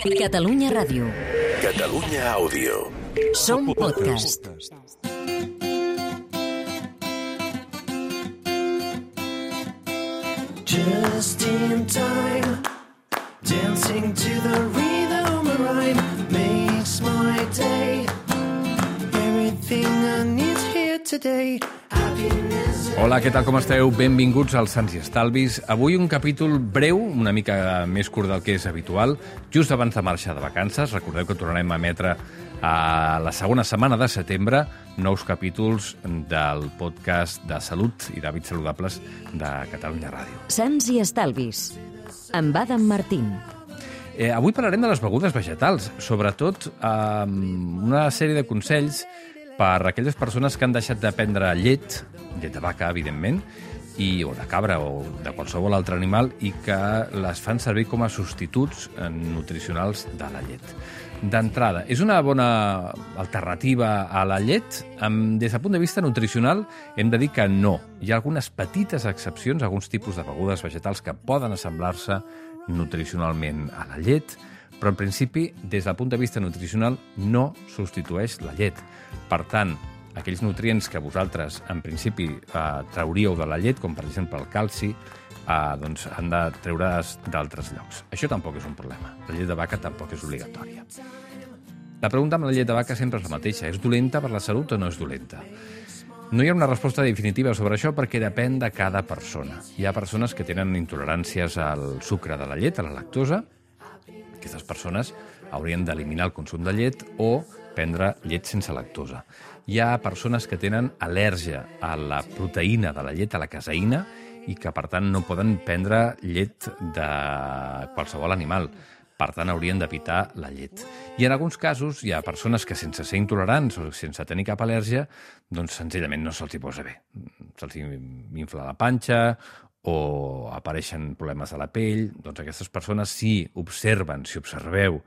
Catalunya Ràdio. Catalunya Àudio. Som podcast. Just in time, dancing to the rhythm of rhyme makes my day. Everything I need here today, happiness. Hola, què tal, com esteu? Benvinguts als Sants i Estalvis. Avui un capítol breu, una mica més curt del que és habitual, just abans de marxar de vacances. Recordeu que tornarem a emetre a la segona setmana de setembre nous capítols del podcast de salut i d'hàbits saludables de Catalunya Ràdio. Sants i Estalvis. Amb Adam Martín. Eh, avui parlarem de les begudes vegetals, sobretot amb una sèrie de consells per aquelles persones que han deixat de prendre llet, llet de vaca, evidentment, i, o de cabra o de qualsevol altre animal i que les fan servir com a substituts nutricionals de la llet. D'entrada, és una bona alternativa a la llet? Des del punt de vista nutricional, hem de dir que no. Hi ha algunes petites excepcions, alguns tipus de begudes vegetals que poden assemblar-se nutricionalment a la llet, però en principi, des del punt de vista nutricional, no substitueix la llet. Per tant, aquells nutrients que vosaltres, en principi, eh, trauríeu de la llet, com per exemple el calci, eh, doncs han de treure's d'altres llocs. Això tampoc és un problema. La llet de vaca tampoc és obligatòria. La pregunta amb la llet de vaca sempre és la mateixa. És dolenta per la salut o no és dolenta? No hi ha una resposta definitiva sobre això perquè depèn de cada persona. Hi ha persones que tenen intoleràncies al sucre de la llet, a la lactosa. Aquestes persones haurien d'eliminar el consum de llet o prendre llet sense lactosa. Hi ha persones que tenen al·lèrgia a la proteïna de la llet, a la caseïna, i que, per tant, no poden prendre llet de qualsevol animal. Per tant, haurien d'evitar la llet. I en alguns casos hi ha persones que, sense ser intolerants o sense tenir cap al·lèrgia, doncs senzillament no se'ls hi posa bé. Se'ls infla la panxa o apareixen problemes a la pell. Doncs aquestes persones, si observen, si observeu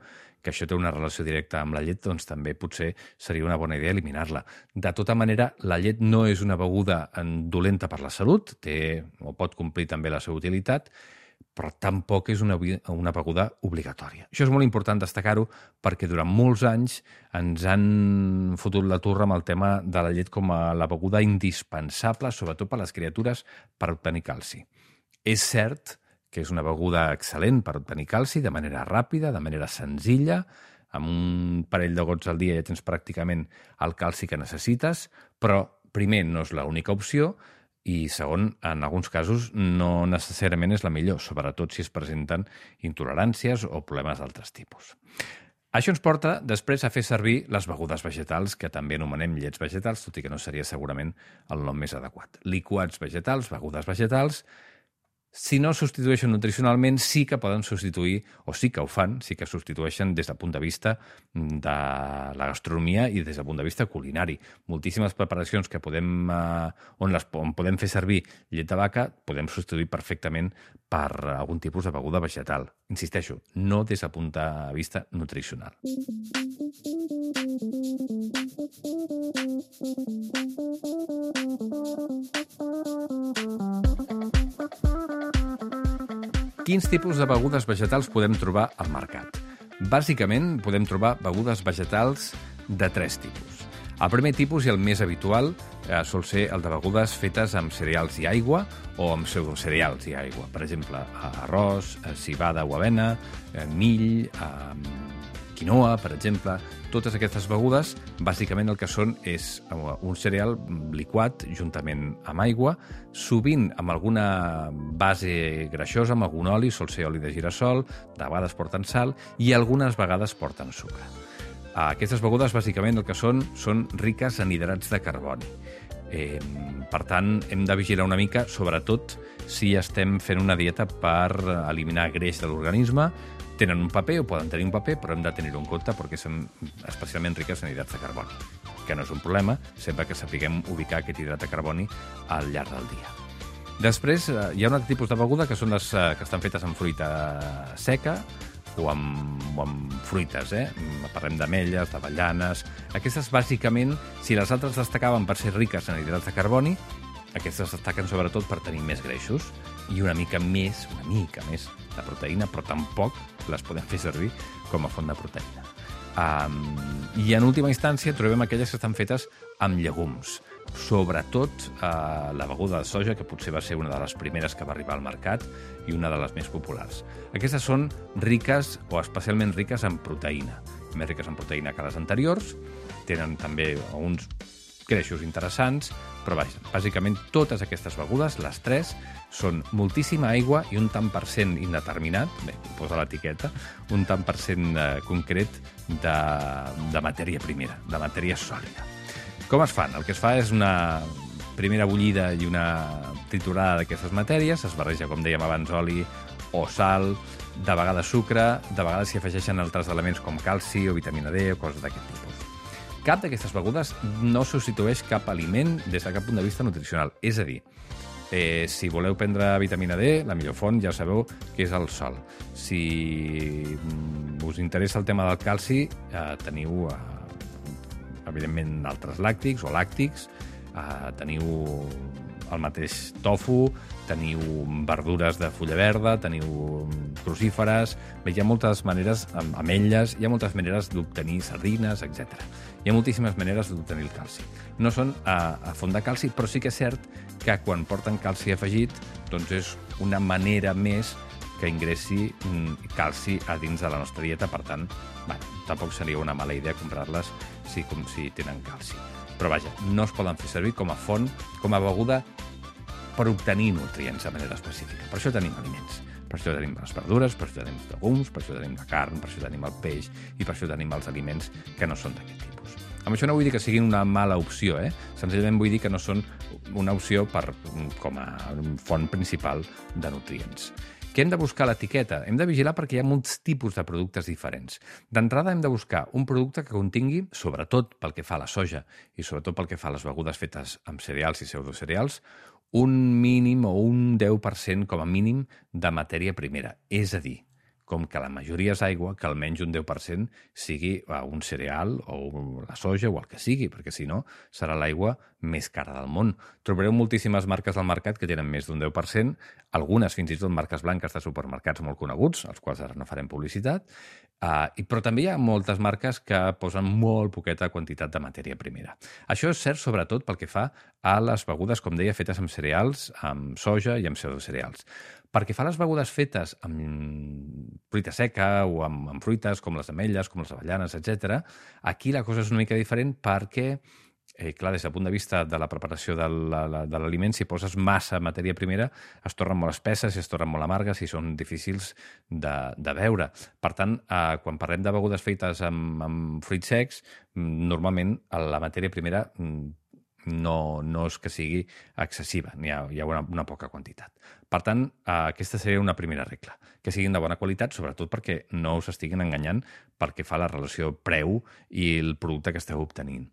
que això té una relació directa amb la llet, doncs també potser seria una bona idea eliminar-la. De tota manera, la llet no és una beguda dolenta per la salut, té o pot complir també la seva utilitat, però tampoc és una, una beguda obligatòria. Això és molt important destacar-ho perquè durant molts anys ens han fotut la torre amb el tema de la llet com a la beguda indispensable, sobretot per a les criatures, per obtenir calci. És cert que és una beguda excel·lent per obtenir calci de manera ràpida, de manera senzilla, amb un parell de gots al dia ja tens pràcticament el calci que necessites, però primer no és l'única opció i segon, en alguns casos no necessàriament és la millor, sobretot si es presenten intoleràncies o problemes d'altres tipus. Això ens porta després a fer servir les begudes vegetals, que també anomenem llets vegetals, tot i que no seria segurament el nom més adequat. Liquats vegetals, begudes vegetals, si no substitueixen nutricionalment, sí que poden substituir, o sí que ho fan, sí que substitueixen des del punt de vista de la gastronomia i des del punt de vista culinari. Moltíssimes preparacions que podem, eh, on, les, on podem fer servir llet de vaca podem substituir perfectament per algun tipus de beguda vegetal. Insisteixo, no des del punt de vista nutricional. Quins tipus de begudes vegetals podem trobar al mercat? Bàsicament, podem trobar begudes vegetals de tres tipus. El primer tipus i el més habitual eh, sol ser el de begudes fetes amb cereals i aigua o amb pseudocereals i aigua. Per exemple, arròs, eh, cibada o avena, eh, mill, eh, quinoa, per exemple, totes aquestes begudes, bàsicament el que són és eh, un cereal liquat juntament amb aigua, sovint amb alguna base greixosa, amb algun oli, sol ser oli de girassol, de vegades porten sal i algunes vegades porten sucre. Aquestes begudes, bàsicament, el que són, són riques en hidrats de carboni. Eh, per tant, hem de vigilar una mica, sobretot si estem fent una dieta per eliminar greix de l'organisme, tenen un paper o poden tenir un paper, però hem de tenir-ho en compte perquè són especialment riques en hidrats de carboni, que no és un problema sempre que sapiguem ubicar aquest hidrat de carboni al llarg del dia. Després, eh, hi ha un altre tipus de beguda que són les eh, que estan fetes amb fruita seca o amb, o amb fruites, eh? Parlem d'ametlles, d'avellanes... Aquestes, bàsicament, si les altres destacaven per ser riques en hidrats de carboni, aquestes destaquen sobretot per tenir més greixos. I una mica més, una mica més de proteïna, però tampoc les podem fer servir com a font de proteïna. Um, I en última instància trobem aquelles que estan fetes amb llegums, sobretot uh, la beguda de soja, que potser va ser una de les primeres que va arribar al mercat i una de les més populars. Aquestes són riques o especialment riques en proteïna, més riques en proteïna que les anteriors, tenen també uns greixos interessants, però vaja, bàsicament totes aquestes begudes, les tres, són moltíssima aigua i un tant per cent indeterminat, bé, posa l'etiqueta, un tant per cent eh, concret de, de matèria primera, de matèria sòlida. Com es fan? El que es fa és una primera bullida i una triturada d'aquestes matèries, es barreja, com dèiem abans, oli o sal, de vegades sucre, de vegades s'hi afegeixen altres elements com calci o vitamina D o coses d'aquest tipus. Cap d'aquestes begudes no substitueix cap aliment des de cap punt de vista nutricional. És a dir, eh, si voleu prendre vitamina D, la millor font ja sabeu que és el sol. Si mm, us interessa el tema del calci, eh, teniu, eh, evidentment, altres làctics o làctics, eh, teniu el mateix tofu, teniu verdures de fulla verda, teniu crucíferes... Bé, hi ha moltes maneres, amb ametlles, hi ha moltes maneres d'obtenir sardines, etc. Hi ha moltíssimes maneres d'obtenir el calci. No són a, a font de calci, però sí que és cert que quan porten calci afegit, doncs és una manera més que ingressi mm, calci a dins de la nostra dieta, per tant, bueno, tampoc seria una mala idea comprar-les si, com si tenen calci. Però vaja, no es poden fer servir com a font, com a beguda per obtenir nutrients de manera específica. Per això tenim aliments. Per això tenim les verdures, per això tenim els llegums, per això tenim la carn, per això tenim el peix i per això tenim els aliments que no són d'aquest tipus. Amb això no vull dir que siguin una mala opció, eh? Senzillament vull dir que no són una opció per, com a font principal de nutrients. Què hem de buscar l'etiqueta? Hem de vigilar perquè hi ha molts tipus de productes diferents. D'entrada hem de buscar un producte que contingui, sobretot pel que fa a la soja i sobretot pel que fa a les begudes fetes amb cereals i pseudocereals, un mínim o un 10% com a mínim de matèria primera. És a dir, com que la majoria és aigua, que almenys un 10% sigui un cereal o la soja o el que sigui, perquè si no serà l'aigua més cara del món. Trobareu moltíssimes marques al mercat que tenen més d'un 10%, algunes fins i tot marques blanques de supermercats molt coneguts, als quals ara no farem publicitat, uh, i, però també hi ha moltes marques que posen molt poqueta quantitat de matèria primera. Això és cert sobretot pel que fa a les begudes, com deia, fetes amb cereals, amb soja i amb pseudocereals. Perquè fa les begudes fetes amb fruita seca o amb, amb fruites com les ametlles, com les avellanes, etc. aquí la cosa és una mica diferent perquè eh, clar, des del punt de vista de la preparació de l'aliment, si poses massa matèria primera, es tornen molt espesses, es tornen molt amargues i són difícils de, de veure. Per tant, eh, quan parlem de begudes fetes amb, amb fruits secs, normalment la matèria primera mm, no, no és que sigui excessiva, hi ha, hi ha una, una poca quantitat. Per tant, eh, aquesta seria una primera regla, que siguin de bona qualitat, sobretot perquè no us estiguin enganyant perquè fa la relació preu i el producte que esteu obtenint.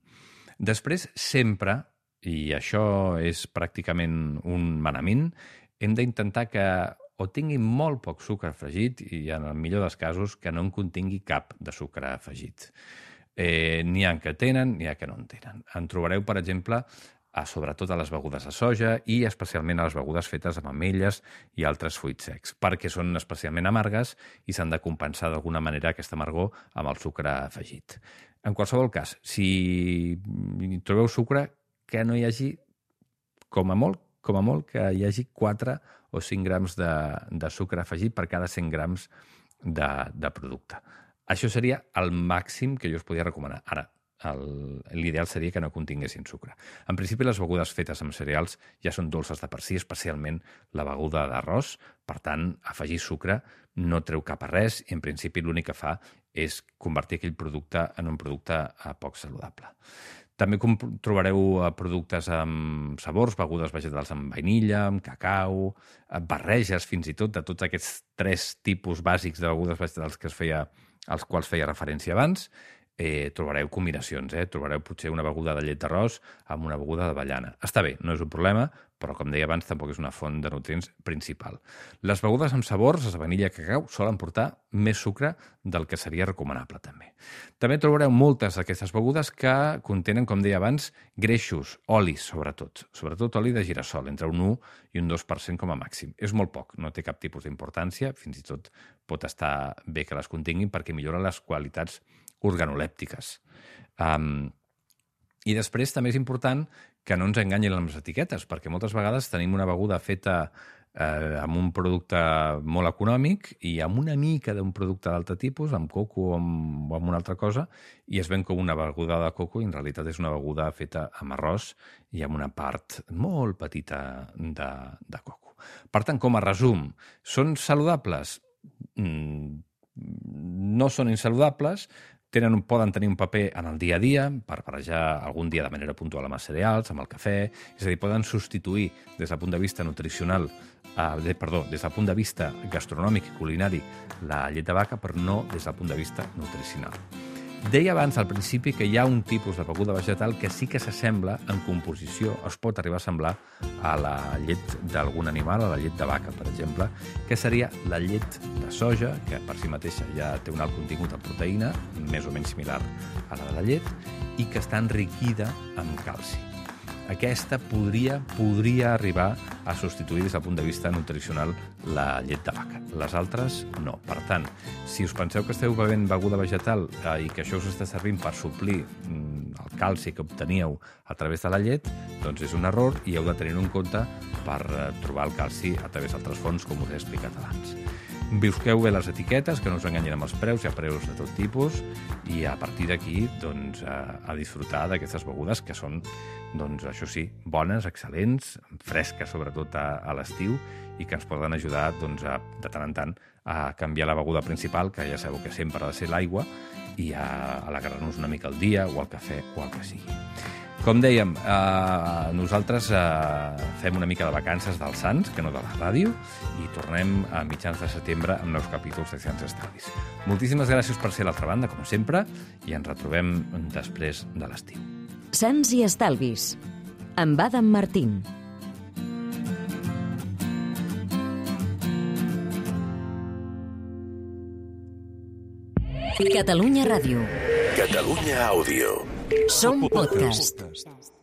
Després, sempre, i això és pràcticament un manament, hem d'intentar que o tingui molt poc sucre afegit i, en el millor dels casos, que no en contingui cap de sucre afegit. Eh, n'hi ha que tenen, n'hi ha que no en tenen. En trobareu, per exemple, a, sobretot a les begudes de soja i especialment a les begudes fetes amb ametlles i altres fruits secs, perquè són especialment amargues i s'han de compensar d'alguna manera aquesta amargor amb el sucre afegit. En qualsevol cas, si trobeu sucre, que no hi hagi, com a molt, com a molt, que hi hagi 4 o 5 grams de, de sucre afegit per cada 100 grams de, de producte. Això seria el màxim que jo us podia recomanar. Ara, l'ideal seria que no continguessin sucre. En principi, les begudes fetes amb cereals ja són dolces de per si, especialment la beguda d'arròs. Per tant, afegir sucre no treu cap a res i, en principi, l'únic que fa és convertir aquell producte en un producte eh, poc saludable. També trobareu eh, productes amb sabors, begudes vegetals amb vainilla, amb cacau, eh, barreges fins i tot de tots aquests tres tipus bàsics de begudes vegetals que es feia als quals feia referència abans, eh, trobareu combinacions, eh? trobareu potser una beguda de llet d'arròs amb una beguda d'avellana. Està bé, no és un problema, però com deia abans tampoc és una font de nutrients principal. Les begudes amb sabors, de vanilla i cacau, solen portar més sucre del que seria recomanable també. També trobareu moltes d'aquestes begudes que contenen, com deia abans, greixos, olis sobretot, sobretot oli de girassol, entre un 1 i un 2% com a màxim. És molt poc, no té cap tipus d'importància, fins i tot pot estar bé que les continguin perquè millora les qualitats organolèptiques. Um, I després també és important que no ens enganyin les etiquetes, perquè moltes vegades tenim una beguda feta eh, amb un producte molt econòmic i amb una mica d'un producte d'altre tipus, amb coco o amb, o amb una altra cosa, i es ven com una beguda de coco i en realitat és una beguda feta amb arròs i amb una part molt petita de, de coco. Per tant, com a resum, són saludables? Mm, no són insaludables, tenen, poden tenir un paper en el dia a dia, per barrejar algun dia de manera puntual amb els cereals, amb el cafè, és a dir, poden substituir des del punt de vista nutricional, eh, de, perdó, des del punt de vista gastronòmic i culinari la llet de vaca, però no des del punt de vista nutricional. Deia abans al principi que hi ha un tipus de beguda vegetal que sí que s'assembla en composició, es pot arribar a semblar a la llet d'algun animal, a la llet de vaca, per exemple, que seria la llet de soja, que per si mateixa ja té un alt contingut en proteïna, més o menys similar a la de la llet, i que està enriquida amb calci aquesta podria, podria arribar a substituir des del punt de vista nutricional la llet de vaca. Les altres, no. Per tant, si us penseu que esteu bevent beguda vegetal eh, i que això us està servint per suplir mm, el calci que obteníeu a través de la llet, doncs és un error i heu de tenir en compte per eh, trobar el calci a través d'altres fonts, com us he explicat abans. Busqueu bé les etiquetes, que no us enganyin amb els preus, hi ha preus de tot tipus, i a partir d'aquí doncs, a, a disfrutar d'aquestes begudes que són, doncs, això sí, bones, excel·lents, fresques sobretot a, a l'estiu, i que ens poden ajudar doncs, a, de tant en tant a canviar la beguda principal, que ja sabeu que sempre ha de ser l'aigua, i a alegrar-nos una mica el dia, o el cafè, o el que sigui. Com dèiem, eh, nosaltres eh, fem una mica de vacances dels Sants, que no de la ràdio, i tornem a mitjans de setembre amb nous capítols de Cients Estalvis. Moltíssimes gràcies per ser a l'altra banda, com sempre, i ens retrobem després de l'estiu. Sants i Estalvis. Amb Adam Martín. Catalunya Ràdio. Catalunya Àudio. Som podcast. podcast.